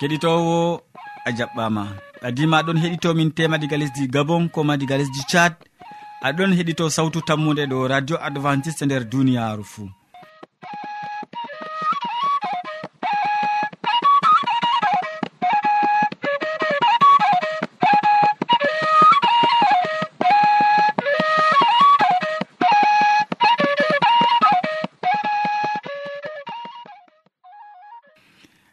keɗitowo a jaɓɓama. Ɓadima aɗon heɗitomin tema diga lesdi gabon koma diga lesdi thad aɗon heɗito sawtu tammude ɗo radio adventiste nder duniyaru fuu.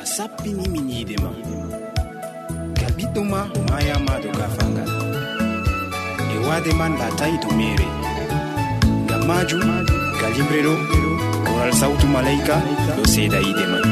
a sappinimin yiide ma. Ngal ɓiɗɗo ma mayama do gafangal e wade man latayi to mere. Ngam majum galimre ɗo koral sawtu malayka ɗo seeda yiide man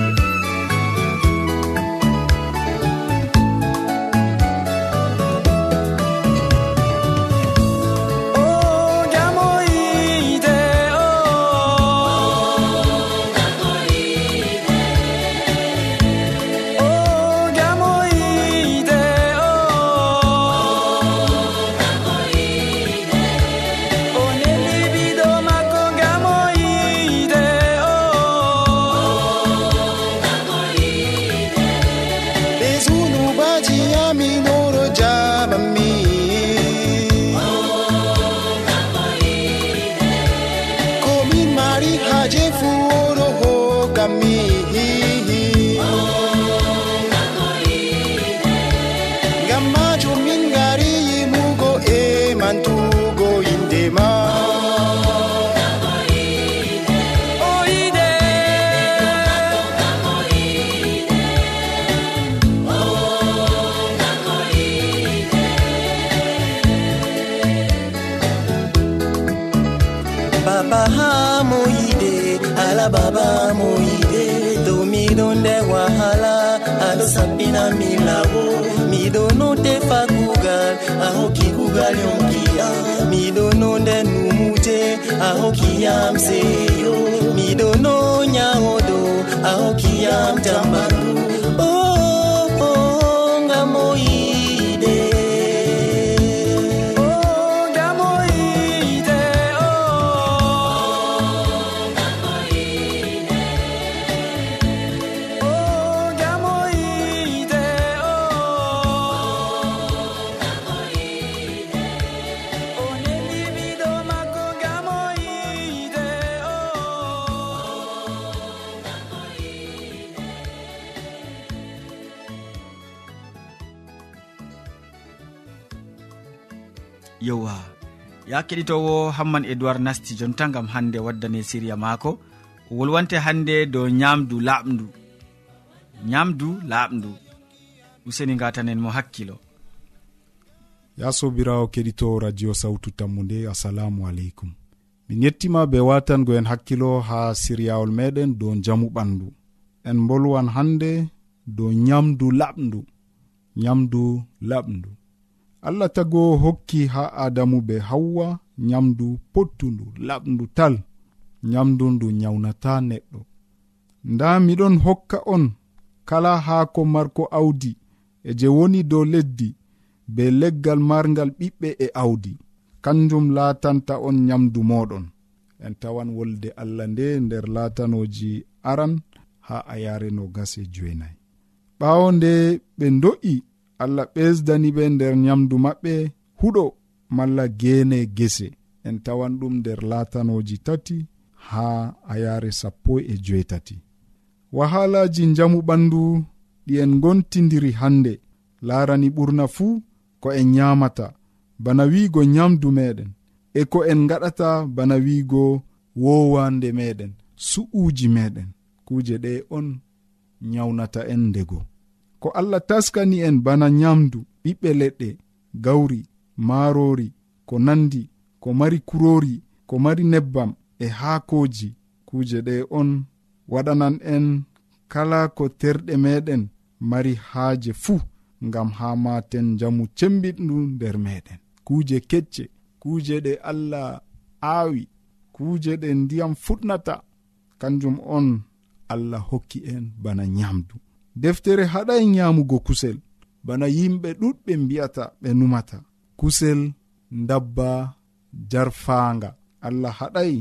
defa kugal ahoki kugal yomkiyam miɗono nden numuje ahokiyam seyo. Miɗono nyawoɗo ahokiyam tambaro yowa ya keɗitowo hamman edoird nasti jonta gam hande waddane siriya maako. O wolwante hande dow nyamdu laaɓdu nyamdu laaɓdu useni gatanen mo hakkilo. Ya sobirawo keɗito radio sawtu tammu nde assalamu aleykum. Min yettima be watango en hakkilo ha siryawol meɗen dow jamu ɓandu. En bolwan hande dow nyamdu laɓdu nyamdu laɓdu allah tago hokki ha adamu be hawwa nyamdu pottundu laɓdu tal nyamdu ndu nyawnata neɗɗo. Nda miɗon hokka on kala haako marko awdi e je woni dow leddi be leggal margal ɓiɓɓe e awdi kanjum latanta on nyamdu moɗon en tawan wolde allah nde nder latanoji aran ha a yareno gase jeenayi ɓawo nde ɓe do'i allah ɓesdani ɓe nder nyamdu maɓɓe huɗo malla gene gese. En tawan ɗum nder latanoji tati ha ayare sappo e joetati wahalaji jamu ɓandu ɗi en gontidiri hande larani ɓurna fuu ko en nyamata bana wiigo nyamdu meɗen e ko en gaɗata bana wiigo wowande meɗen su'uji meɗen kuje ɗe on nyawnata en ndego. ko allah taskani en bana nyamdu ɓiɓɓe leɗɗe gawri maarori ko nandi ko mari kurori ko mari nebbam e haakoji. Kuje ɗe on waɗanan en kala ko terɗe meɗen mari haaje fuu ngam ha maten jamu cembiɗndu nder meɗen. Kuuje kecce kuuje ɗe allah aawi kuuje ɗe ndiyam fuɗnata. Kanjum on allah hokki en bana nyamdu. deftere haɗay nyamugo kusel. Bana yimɓe ɗuɗɓe mbi'ata ɓe numata. Kusel dabba jarfaanga. Allah haɗay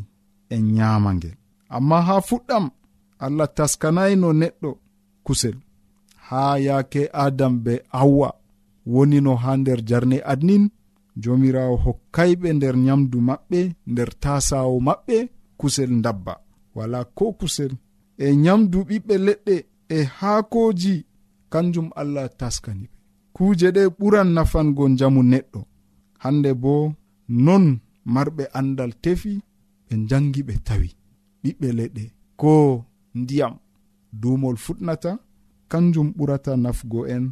en nyama ngel. Amma ha fuɗɗam allah taskanayno neɗɗo kusel. Ha yaake adam be awwa woni no haa nder jarne adnin jomirawo hokkayɓe nder nyamdu maɓɓe nder tasawo maɓɓe kusel dabba wala ko kusel e nyamdu ɓiɓɓe leɗɗe e haakoji kanjum allah taskani ɓe. Kuuje ɗe ɓuran nafango njamu neɗɗo. Hande bo non marɓe andal tefi ɓe jangi ɓe tawi. Ɓiɓɓe leɗɗe ko ndiyam duumol fuɗnata kanjum ɓurata nafgo en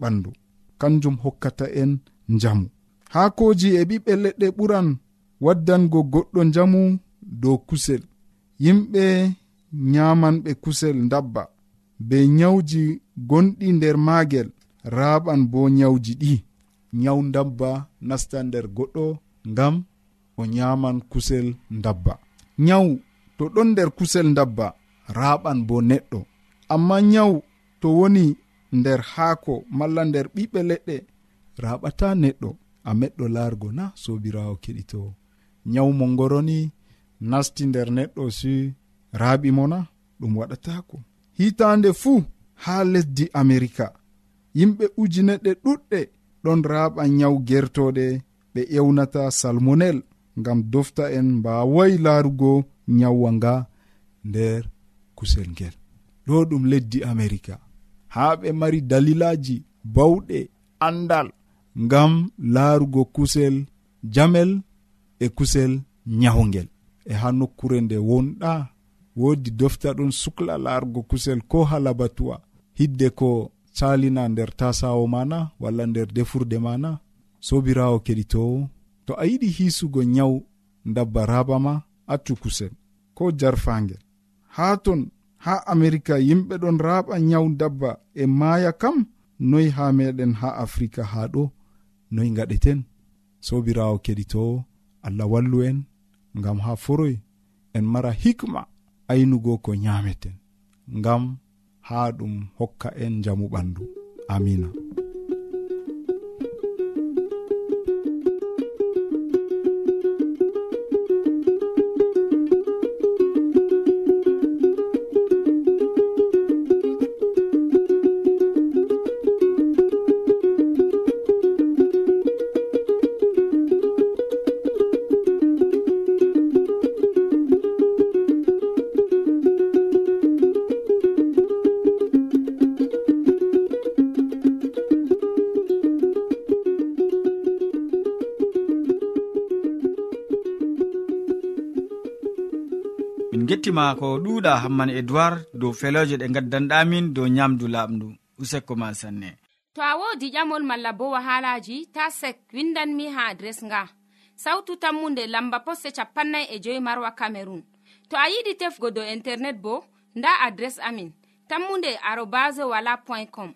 ɓandu. Kanjum hokkata en njamu. Haakoji e ɓiɓɓe leɗɗe ɓuran waddango goɗɗo njamu dow kusel. Yimɓe nyamanɓe kusel dabba be nyawji gonɗi nder maagel raaɓan bo nyawji ɗi. Nyaw dabba nasta nder goɗɗo ngam o nyaman kusel dabba nyaw to ɗon nder kusel dabba raaɓan bo neɗɗo. Amma nyaw to woni nder haako malla nder ɓiɓɓe leɗɗe raɓata neɗɗo a meɗɗo largo na sobirawo keɗito. Nyaw mo ngoroni nasti nder neɗɗo si raaɓimo na ɗum waɗatako hitande fuu ha lesdi amerika. Yimɓe ujineɗe ɗuɗɗe ɗon raaɓa nyawu gertoɗe ɓe ewnata salmonel ngam dofta en mbawai laarugo nyawwa nga nder kusel ngel. Ɗo ɗum leddi amerika. Ha ɓe mari dalilaji bawɗe andal ngam laarugo kusel jamel e kusel nyawgel e ha nokkure nde wonɗa woodi dofta ɗon sukla laarugo kusel ko halabatuwa hidde ko salina nder tasawo mana walla nder defurde mana sobirawo keɗitowo to a yiɗi hiisugo nyawu dabba raba ma accu kusel ko jarfangel haa ton haa amerika yimɓe ɗon raɓa nyawu dabba e maaya kam noyi haa meɗen haa afrika haa ɗo noyi gaɗeten sobirawo keɗitowo allah wallu en ngam haa foroy en mara hikma. aynugo ko nyameten ngam haa ɗum hokka en jamu ɓandu. Amina. gettima ko ɗuuɗa hamman edoird dow feloje ɗe gaddanɗamin dow nyamdu laaɓndu useko ma sanne to a wodi ƴamol malla bo wahalaji ta sek windanmi ha adres nga. Sautu tammunde lamba poste capannay e joyi marwa camerun to a yiɗi tefgo dow internet bo nda adres amin tammunde arobas wala point com.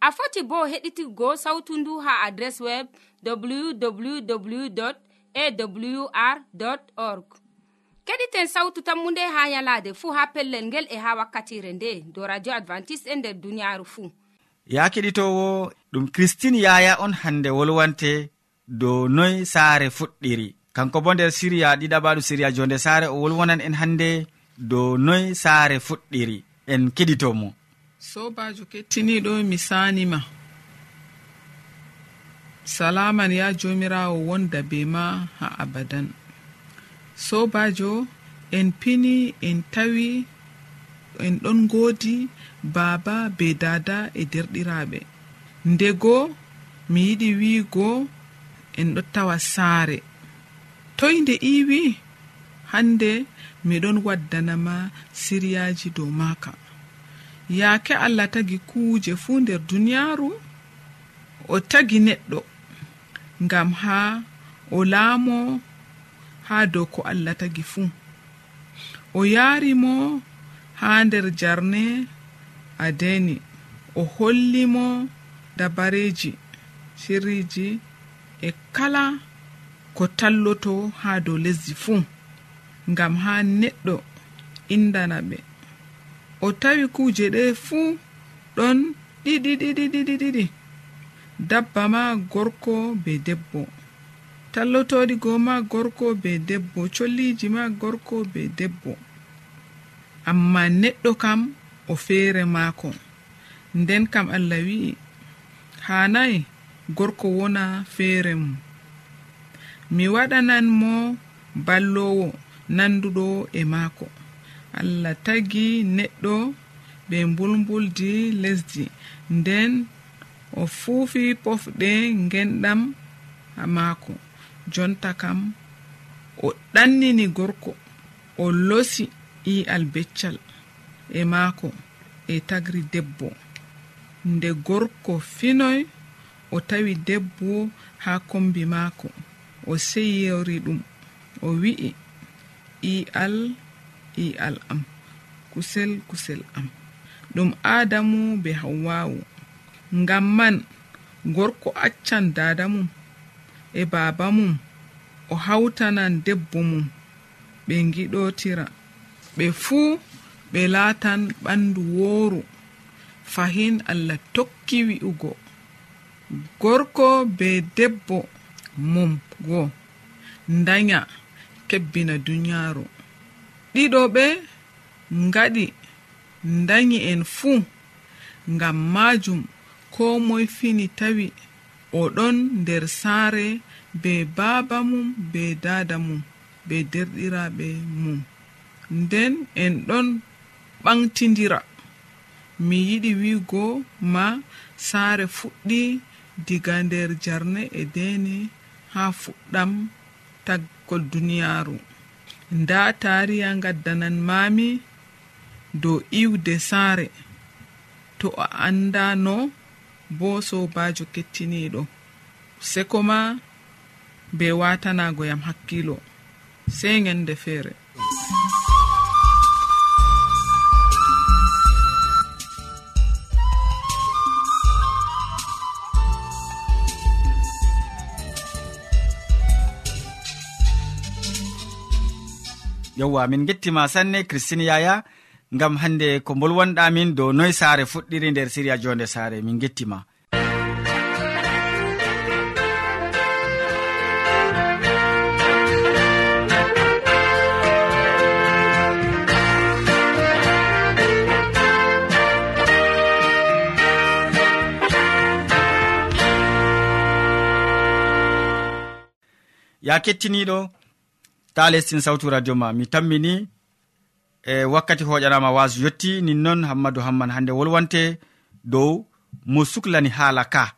A foti bo heɗitigo sautu ndu ha adres web www awr org. keɗiten sawtu tammunde ha yalade fuu ha pellel ngel e ha wakkatire nde do radio advantice'e e nder duniyaaru fuu ya keɗitowo ɗum christine yaya on hande wolwante dow noy saare fuɗɗiri. Kanko bo nder siriya ɗiɗaɓaɗu siriya jonde saare o wolwonan en hande dow noy saare fuɗɗiri. En keɗitomo. Sobajo kettiniɗo mi sanima. Salaman ya jomirawo wonda be ma ha abadan. sobajo en pini en tawi en ɗon godi baaba be dada e derɗiraɓe ndego mi yiɗi wiigo en ɗo tawa saare. Toy nde iwi hande miɗon waddanama siryaji dow maka yaake allah tagi kuuje fuu nder duniyaaru o tagi neɗɗo. Ngam haa o laamo ha dow ko allah tagi fuu. O yaari mo ha nder jarne adeni. O holli mo dabareji sirriji e kala ko talloto ha dow lesdi fuu ngam ha neɗɗo indana ɓe. O tawi kuuje ɗe fuu ɗon ɗiɗiɗiɗiɗiɗiɗi dabba ma gorko be debbo. tallotoɗi go ma gorko be debbo colliji ma gorko be debbo. Amma neɗɗo kam o feere maako. Nden kam allah wi'i hanayi gorko wona feere mum. Mi waɗanan mo ballowo nanduɗo e maako. Allah tagi neɗɗo ɓe mbulmbuldi lesdi. Nden o fuufi pofɗe ngenɗam maako. jonta kam o ɗannini gorko o losi i'al beccal e maako e tagri debbo. Nde gorko finoy o tawi debbo haa kombi maako o seyori ɗum o wi'i i'al i'al am kusel kusel am. Ɗum aadamu be hawwawu ngam man gorko accan dada mum e baaba mum o hawtanan debbo mum ɓe giɗotira ɓe fuu ɓe laatan ɓandu wooru. Fahin allah tokki wi'ugo. Gorko be debbo mum go. Daya kebbina duniyaaru ɗiɗo ɓe ngaɗi. Danyi en fuu ngam maajum ko moy fini tawi. oɗon nder saare be baaba mum be dada mum be derɗiraɓe mum. Nden en ɗon ɓantidira mi yiɗi wiigo ma saare fuɗɗi diga nder jarne e deene haa fuɗɗam taggol duniyaaru. Nda taariya gaddanan maami dow iwde saare. To a anndano bo sobajo kettiniɗo seko ma be watanagoyam hakkilo. Sey gende feere. Yewwa min gettima sanne christine yaya. gam hande ko bolwonɗamin dow noy saare fuɗɗiri nder siriya jonde saare min gettima. Ya kettiniɗo ta lestin sawtu radio ma mi tammini e wakkati hoƴanama wasu yetti ninnoon hammadou hamman hande wolwante dow mo suklani haala ka.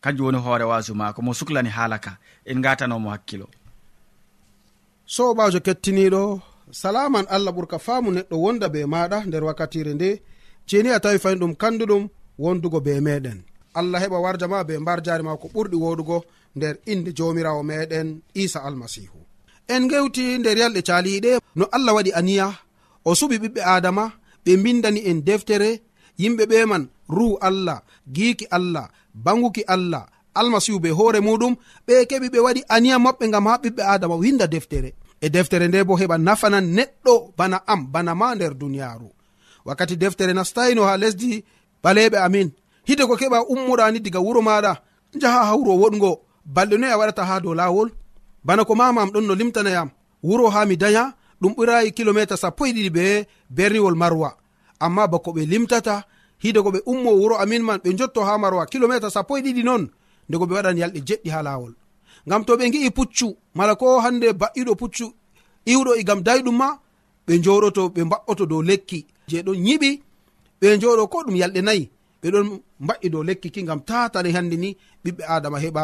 Kanjum woni hoore wasu maako mo suklani haala ka. En gatanomo hakkilo. Sobajo kettiniɗo salaman allah ɓurka faamu neɗɗo wonda be maɗa nder wakkatire nde. Ceni a tawi fayin ɗum kanduɗum wondugo be meɗen. Allah heɓa warja ma be mbar jari ma ko ɓurɗi woɗugo nder inde jomirawo meɗen isa almasihu. En gewti nder yalɗe caliɗe no allah waɗi aniya o suɓi ɓiɓɓe adama ɓe mbindani en deftere yimɓe ɓe man ruhu allah giiki allah banguki allah almasihu be hoore muɗum ɓe keɓi ɓe waɗi aniya maɓɓe gam ha ɓiɓɓe adama winda deftere. E deftere nde bo heɓa nafanan neɗɗo bana am bana ma nder duniyaru wakkati deftere nastayino ha lesdi ɓaleɓe amin. Hide ko keɓa ummuɗani diga wuro maɗa jaha ha wuro woɗgo balɗe noyi a waɗata ha dow lawol bana ko mamam ɗon no limtanayam wuro ha mi daya ɗum ɓurayi kilometre sappo e ɗiɗi be berniwol marwa. Amma bako ɓe limtata hide ko ɓe ummo wuro amin man ɓe jotto ha marwa kilometre sappo e ɗiɗi noon ndego ɓe waɗan yalɗe jeɗɗi ha lawol ngam to ɓe gi'i puccu mala ko hande baɗɗiɗo puccu iwɗo e igam dayɗum ma ɓe joɗoto ɓe mba'oto dow lekki. Je ɗon yiɓi ɓe joɗo ko ɗum yalɗe nayi ɓe ɗon mba'i dow lekki ki gam tatani hande ni ɓiɓɓe adama heɓa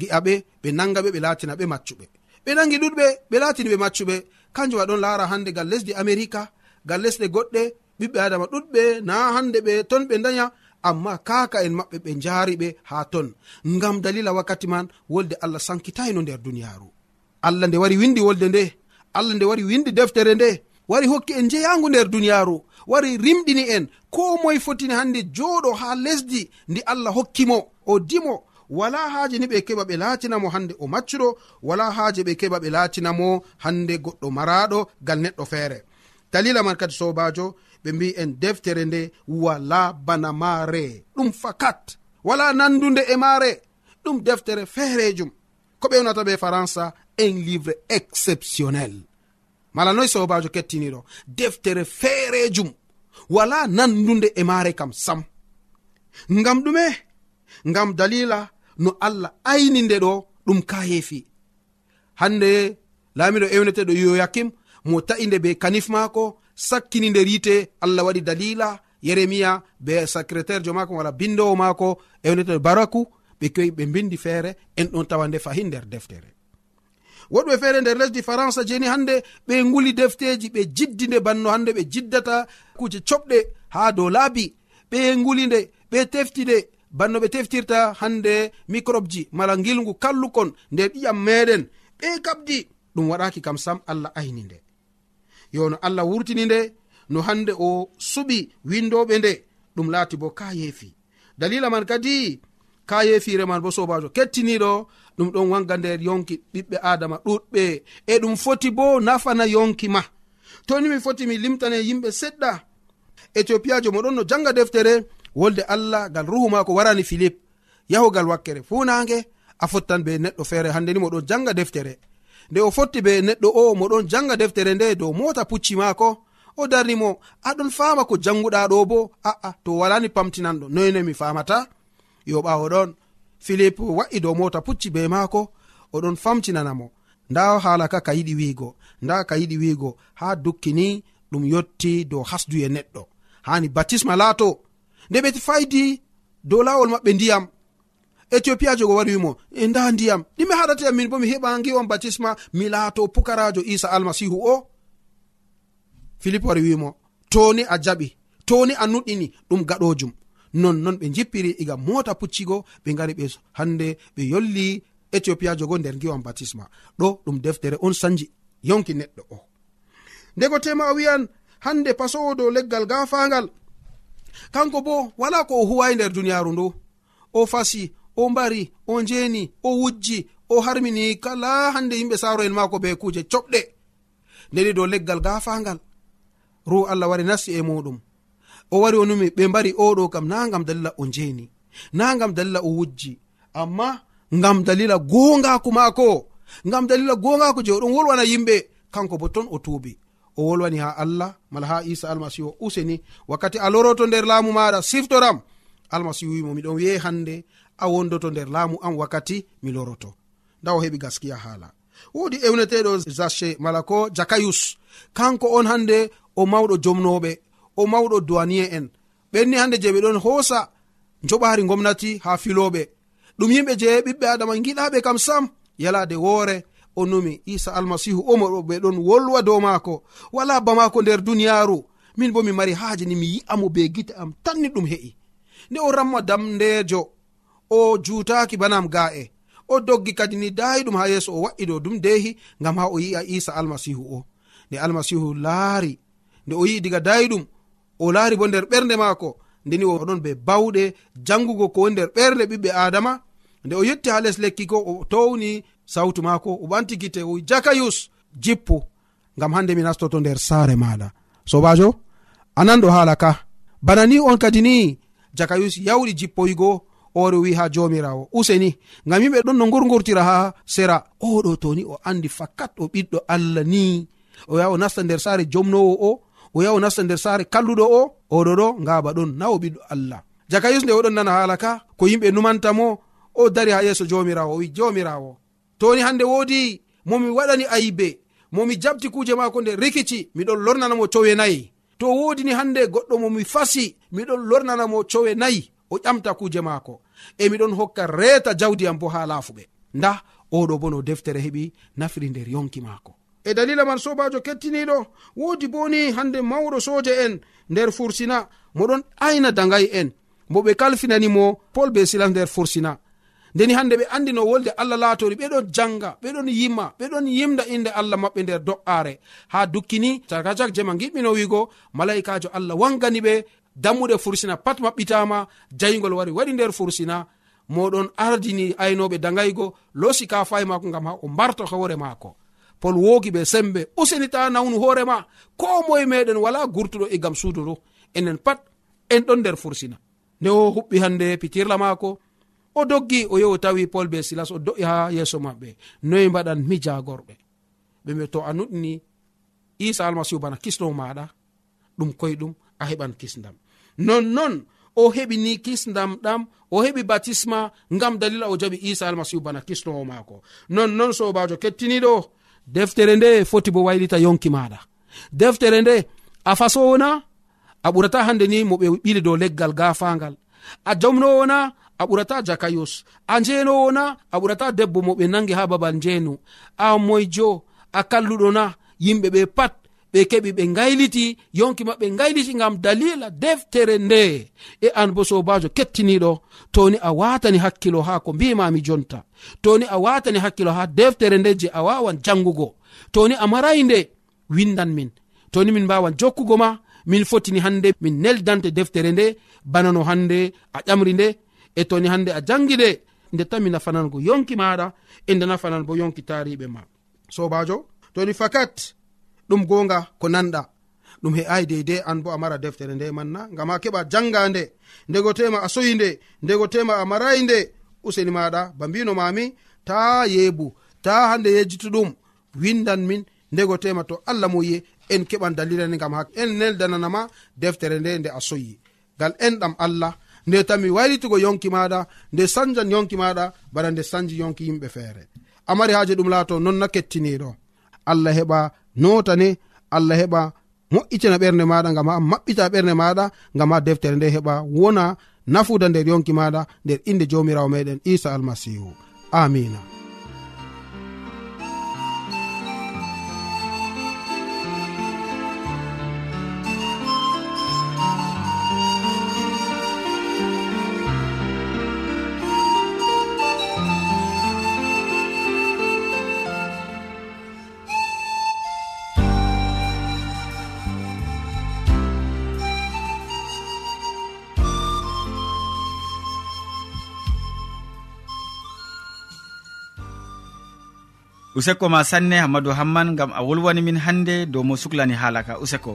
gi'a ɓe ɓe nanga ɓe ɓe latina ɓe maccuɓe. Ɓe nangi ɗuɗɓe ɓe latini ɓe maccuɓe. kanjum aɗon laara hande gal lesdi america gal lesɗe goɗɗe ɓiɓɓe adama ɗuɗɓe na hande ɓe ton ɓe daya amma kaka en maɓɓe ɓe jaari ɓe ha ton. Ngam dalila wakkati man wolde allah sankitayno nder duniyaru allah nde wari windi wolde nde allah nde wari windi deftere nde wari hokki en jeyangu nder duniyaru wari rimɗini en. Ko moye fotini hande jooɗo ha lesdi ndi allah hokkimo o dimo wala haaje ni ɓe keɓa ɓe laatinamo hande o maccuɗo wala haaje ɓe keɓa ɓe laatinamo hande goɗɗo maraɗo gal neɗɗo feere. Dalila man kadi sobajo ɓe mbi en deftere nde wala bana maare ɗum fakat wala nandude e maare. Ɗum deftere feerejum ko ɓewnata ɓe faransa un livre exceptionnel. Mala noy sobajo kettiniɗo deftere feerejum wala nandude e maare kam sam. Ngam ɗume ngam dalila no allah ayni nde ɗo ɗum ka heefi. Hande laamiɗo ewneteɗo yoyakim mo ta'inde be kanif maako sakkini nder yite allah waɗi dalila yeremiya be secrétaire jo maako wala bindowo maako ewneteɗo baraku ɓe koyi ɓe bindi feere en ɗon tawa nde fahi nder deftere. Woɗɓe feere nder lesdi françe jeni hande ɓe nguli defteji ɓe jiddi nde banno hande ɓe jiddata kuje coɓɗe ha dow laabi. Ɓe nguli nde ɓe tefti nde banno ɓe teftirta hande microbe ji mala gilgu kallukon nder ƴiyam meɗen. Ɓe kabdi ɗum waɗaki kam sam allah ayni nde. Yo no allah wurtini nde no hande o suɓi windoɓe nde ɗum laati bo ka yeefi. Dalila man kadi ka yeefire man bo sobajo kettiniɗo ɗum ɗon wanga nder yonki ɓiɓɓe adama ɗuɗɓe e ɗum foti bo nafana yonki ma. Toni mi foti mi limtane yimɓe seɗɗa. Éthiopiajo mo ɗon no janga deftere wolde allah ngal ruhu maako warani philip yahugal wakkere funange a fottan be neɗɗo feere. Hande ni moɗon janga deftere. Nde o fotti be neɗɗo o moɗon janga deftere nde dow mota pucci maako o darnimo aɗon fama ko janguɗa ɗo bo. Aa to walani pamtinanɗo noyne mi famata yo ɓawo ɗon. Philip wa'i dow mota pucci be maako oɗon famtinanamo nda hala ka ka yiɗi wiigo nda ka yiɗi wiigo ha dukkini ɗum yotti dow hasduye neɗɗo. Hani batisma laato. nde ɓe faydi dow lawol maɓɓe ndiyam. Éthiopiajo go wari wimo e nda ndiyam. Ɗime haɗatayam min bo mi heɓa ngiwam batisma mi laato pukarajo isa almasihu o. Philippe wari wimo toni a jaɓi toni a nuɗɗini ɗum gaɗojum. Nonnon ɓe jippiri iga mota puccigo ɓe gari ɓe hande ɓe yolli éthiopiajo go nder giwan batisma ɗo ɗum deftere on sanji yonki neɗɗo o. Ndego tema o wiyan hande pasowo dow leggal gafangal. kanko bo wala ko o huwayi nder duniyaaru ndu. O fasi o mbari o njeni o wujji o harmini kala hande yimɓe saaro en maako be kuuje coɓɗe. Ndeni dow leggal gafangal. Ru allah wari nasti e muɗum. O wari o numi ɓe mbari oɗo kam na gam dalila o njeni na gam dalila o wujji. Amma ngam dalila gongako maako ngam dalila gongako je oɗon wolwana yimɓe kanko bo ton o tuubi. o wolwani ha allah mala ha isa almasihu o useni wakkati a loroto nder laamu maɗa siftoram almasihu wimo miɗon wi'e hande a wondoto nder laamu am wakkati mi loroto. Nda o heɓi gaskiya haala. Wodi ewneteɗo zache mala ko jakayus kanko on hande o mawɗo jomnoɓe o mawɗo duwaniye en. Ɓenni hande je ɓe ɗon hoosa joɓari gomnati ha filoɓe ɗum yimɓe je ɓiɓɓe adama giɗaɓe kam sam yalade woore o numi isa almasihu omo ɓe ɗon wolwa dow maako. Wala ba maako nder duniyaaru. Min bo mi mari haaje ni mi yi'amo be gite am tanni ɗum he'i. Nde o ramma damndejo o juutaki banam ga'e. O doggi kadi ni daayi ɗum ha yeeso o wa'i ɗo dum deehi ngam ha o yi'a isa almasihu o. Nde almasihu laari nde o yi'i diga daayi ɗum o laari bo nder ɓernde maako. Ndeni oɗon be bawɗe jangugo ko woni nder ɓernde ɓiɓɓe adama nde o yetti ha les lekki ko o towni sawtu maako o ɓanti gite o jakayus jippu ngam hande mi nastoto nder saare maɗa sobajo ananɗo haala ka. Bana ni on kadi ni jakayus yawɗi jippoygo ore wi ha jomirawo useni ngam yimɓe ɗon no gurgurtira ha sera. Oɗo toni o andi fakat o ɓiɗɗo allah ni. O yaha o nasta nder saare jomnowo o o yaha o nasta nder saare kalluɗo o oɗo ɗo ngaba ɗon. Na o ɓiɗɗo allah. Jakayus nde oɗon nana haala ka ko yimɓe numantamo o dari ha yeeso jomirawo o wi jomirawo toni hande wodi momi waɗani ayibe momi jabti kuje mako nde rikici miɗon lornanamo cowe nayi. To wodini hande goɗɗo momi fasi miɗon lornanamo cowe nayi o ƴamta kuje maako. E miɗon hokka reeta jawdiyam bo ha laafuɓe. Nda oɗo bo no deftere heɓi nafiri nder yonki maako. E dalila man sobajo kettiniɗo wodi boni hande mawɗo soje en nder fursina moɗon ayna dagay en. Mo ɓe kalfinanimo pol be silas nder fursina. ndeni hande ɓe andino wolde allah laatori ɓeɗon janga ɓeɗon yimma ɓeɗon yimda inde allah maɓɓe nder do'are ha dukkini sarkajak jema giɓɓino wigo malaikajo allah wangani ɓe dammuɗe fursina pat maɓɓitama jayigol wari waɗi nder fursina. Moɗon ardini aynoɓe dagaygo losi ka fay mako gam ha o mbarto hoore mako pol wogi ɓe sembe usinita nawnu hoorema ko moye meɗen wala gurtuɗo e gam suudu ɗo enen pat en ɗon nder fursina. Nde o huɓɓi hande pitirla mako o doggi o yehi o tawi pol be silas o do'i ha yeeso maɓɓe. Noyi mbaɗan mi jagorɓe. Ɓe mbi to a nuɗini isa almasihu bana kisnowo maɗa ɗum koyeɗum a heɓan kisdam. Nonnon o heɓi ni kisdam ɗam o heɓi batisma ngam dalila o jaɓi isa almasihu bana kisnowo maako. Nonnon sobajo kettiniɗo deftere nde foti bo waylita yonki maɗa. Deftere nde a fasowona a ɓurata hande ni mo ɓe ɓili dow leggal gafangal. A jomnowona a ɓurata jakayos. A njenowo na a ɓurata debbo mo ɓe nangi ha babal njeno a moyjo a kalluɗo na yimɓe ɓe pat ɓe keɓi ɓe gayliti yonki maɓɓe gayliti gam dalila deftere nde. E an bo sobajo kettiniɗo toni a watani hakkilo ha ko mbimami jonta. Toni a watani hakkilo ha deftere nde je a wawan jangugo toni a marayi nde windan min. Toni min mbawan jokkugo ma min fotini hande min neldante deftere nde bana no hande a ƴamri nde e toni hande a jangi ɗe nde tami nafanango yonki maɗa e nde nafanan bo yonki tariɓe ma. Sobajo toni fakat ɗum gonga ko nanɗa. Ɗum he ai deydei an bo a mara deftere nde manna ngam a keɓa janga nde ndego tema a soyi nde ndego tema a marayi nde useni maɗa ba mbino mami ta yeebu ta hande yejjitu ɗum windan min ndego tema to allah moye en keɓan dalilani gam ha en neldananama deftere nde nde a soyi. Gal enɗam allah nde tanmi waylitugo yonki maɗa nde sanjan yonki maɗa bana nde sanji yonki yimɓe feere. Amari haaji ɗum laato non na kettiniɗo allah heɓa notane allah heɓa moƴƴitina ɓernde maɗa gam ha maɓɓita ɓernde maɗa gam ha deftere nde heɓa wona nafuda nder yonki maɗa nder inde jomirawo meɗen isa almasihu amina useko ma sanne hammadou hamman gam a wolwani min hannde dow mo suklani haalaka useko.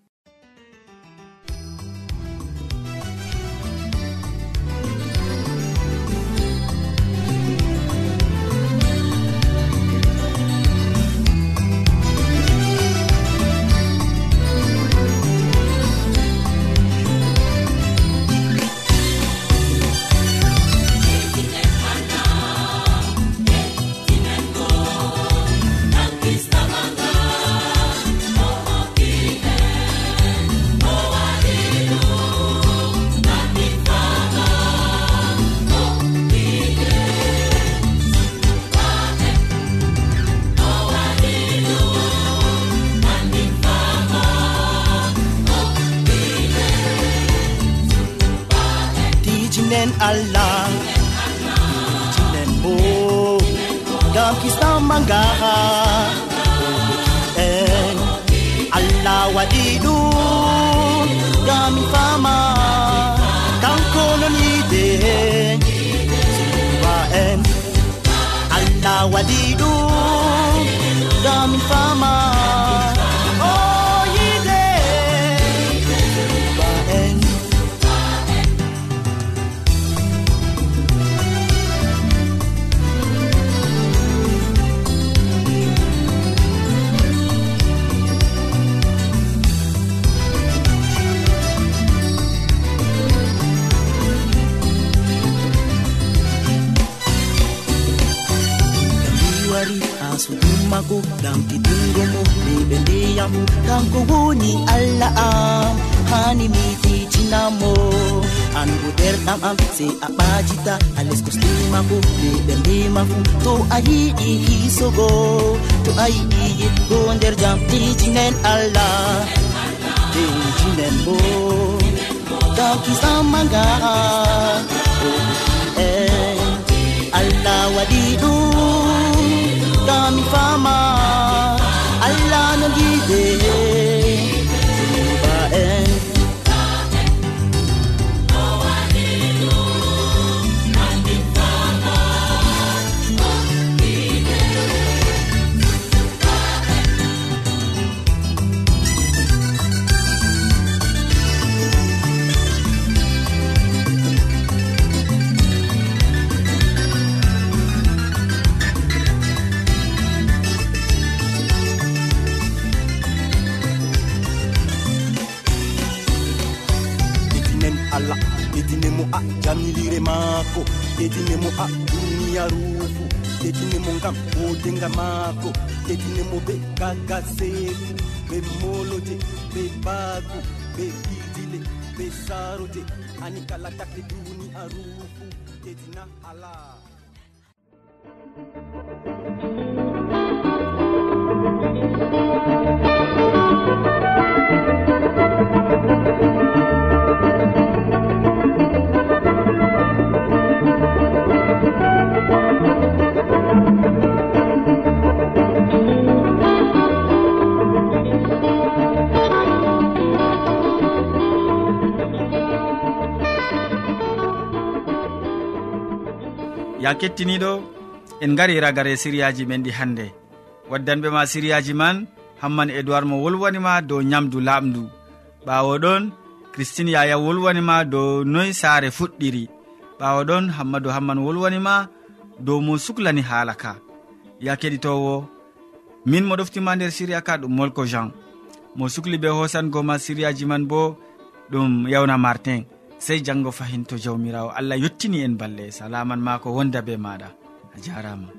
hani mi fitinamo an bo am sey a ɓajita a leskostima fu be ɓe ndima fu to a yiɗi hisogo to a yiɗi yiɗgo nder jam tijinen allah tejinen bo. Gam kisammaga eh, allah waɗi ɗum gam fama a duniya ruufu. Ɗeɗinimo ngam woodega maako. Ɗeɗinimo ɓe kakaseeku ɓe moloje ɓe baagu ɓe biidile ɓe saaroje ani kala takle duniya ruufu. Ɗeɗina alaa ya kettiniɗo en gari ragare siriyaji men ɗi hannde waddanɓe ma siriyaji man hamman edoird mo wolwanima dow nyamdu laaɓdu ɓawo ɗon christine yaya wolwanima dow noy saare fuɗɗiri. Ɓawo ɗon hammadou hamman wolwanima dow mo suklani haala ka. Ya keɗitowo min mo ɗoftima nder siriya ka ɗum molko jean. Mo sukli be hosangoma siriyaji man bo ɗum yawna martin. sey janggo fahin to jawmirawo. Allah yettini en balle. Salaman ma ko wonda be maɗa a jarama.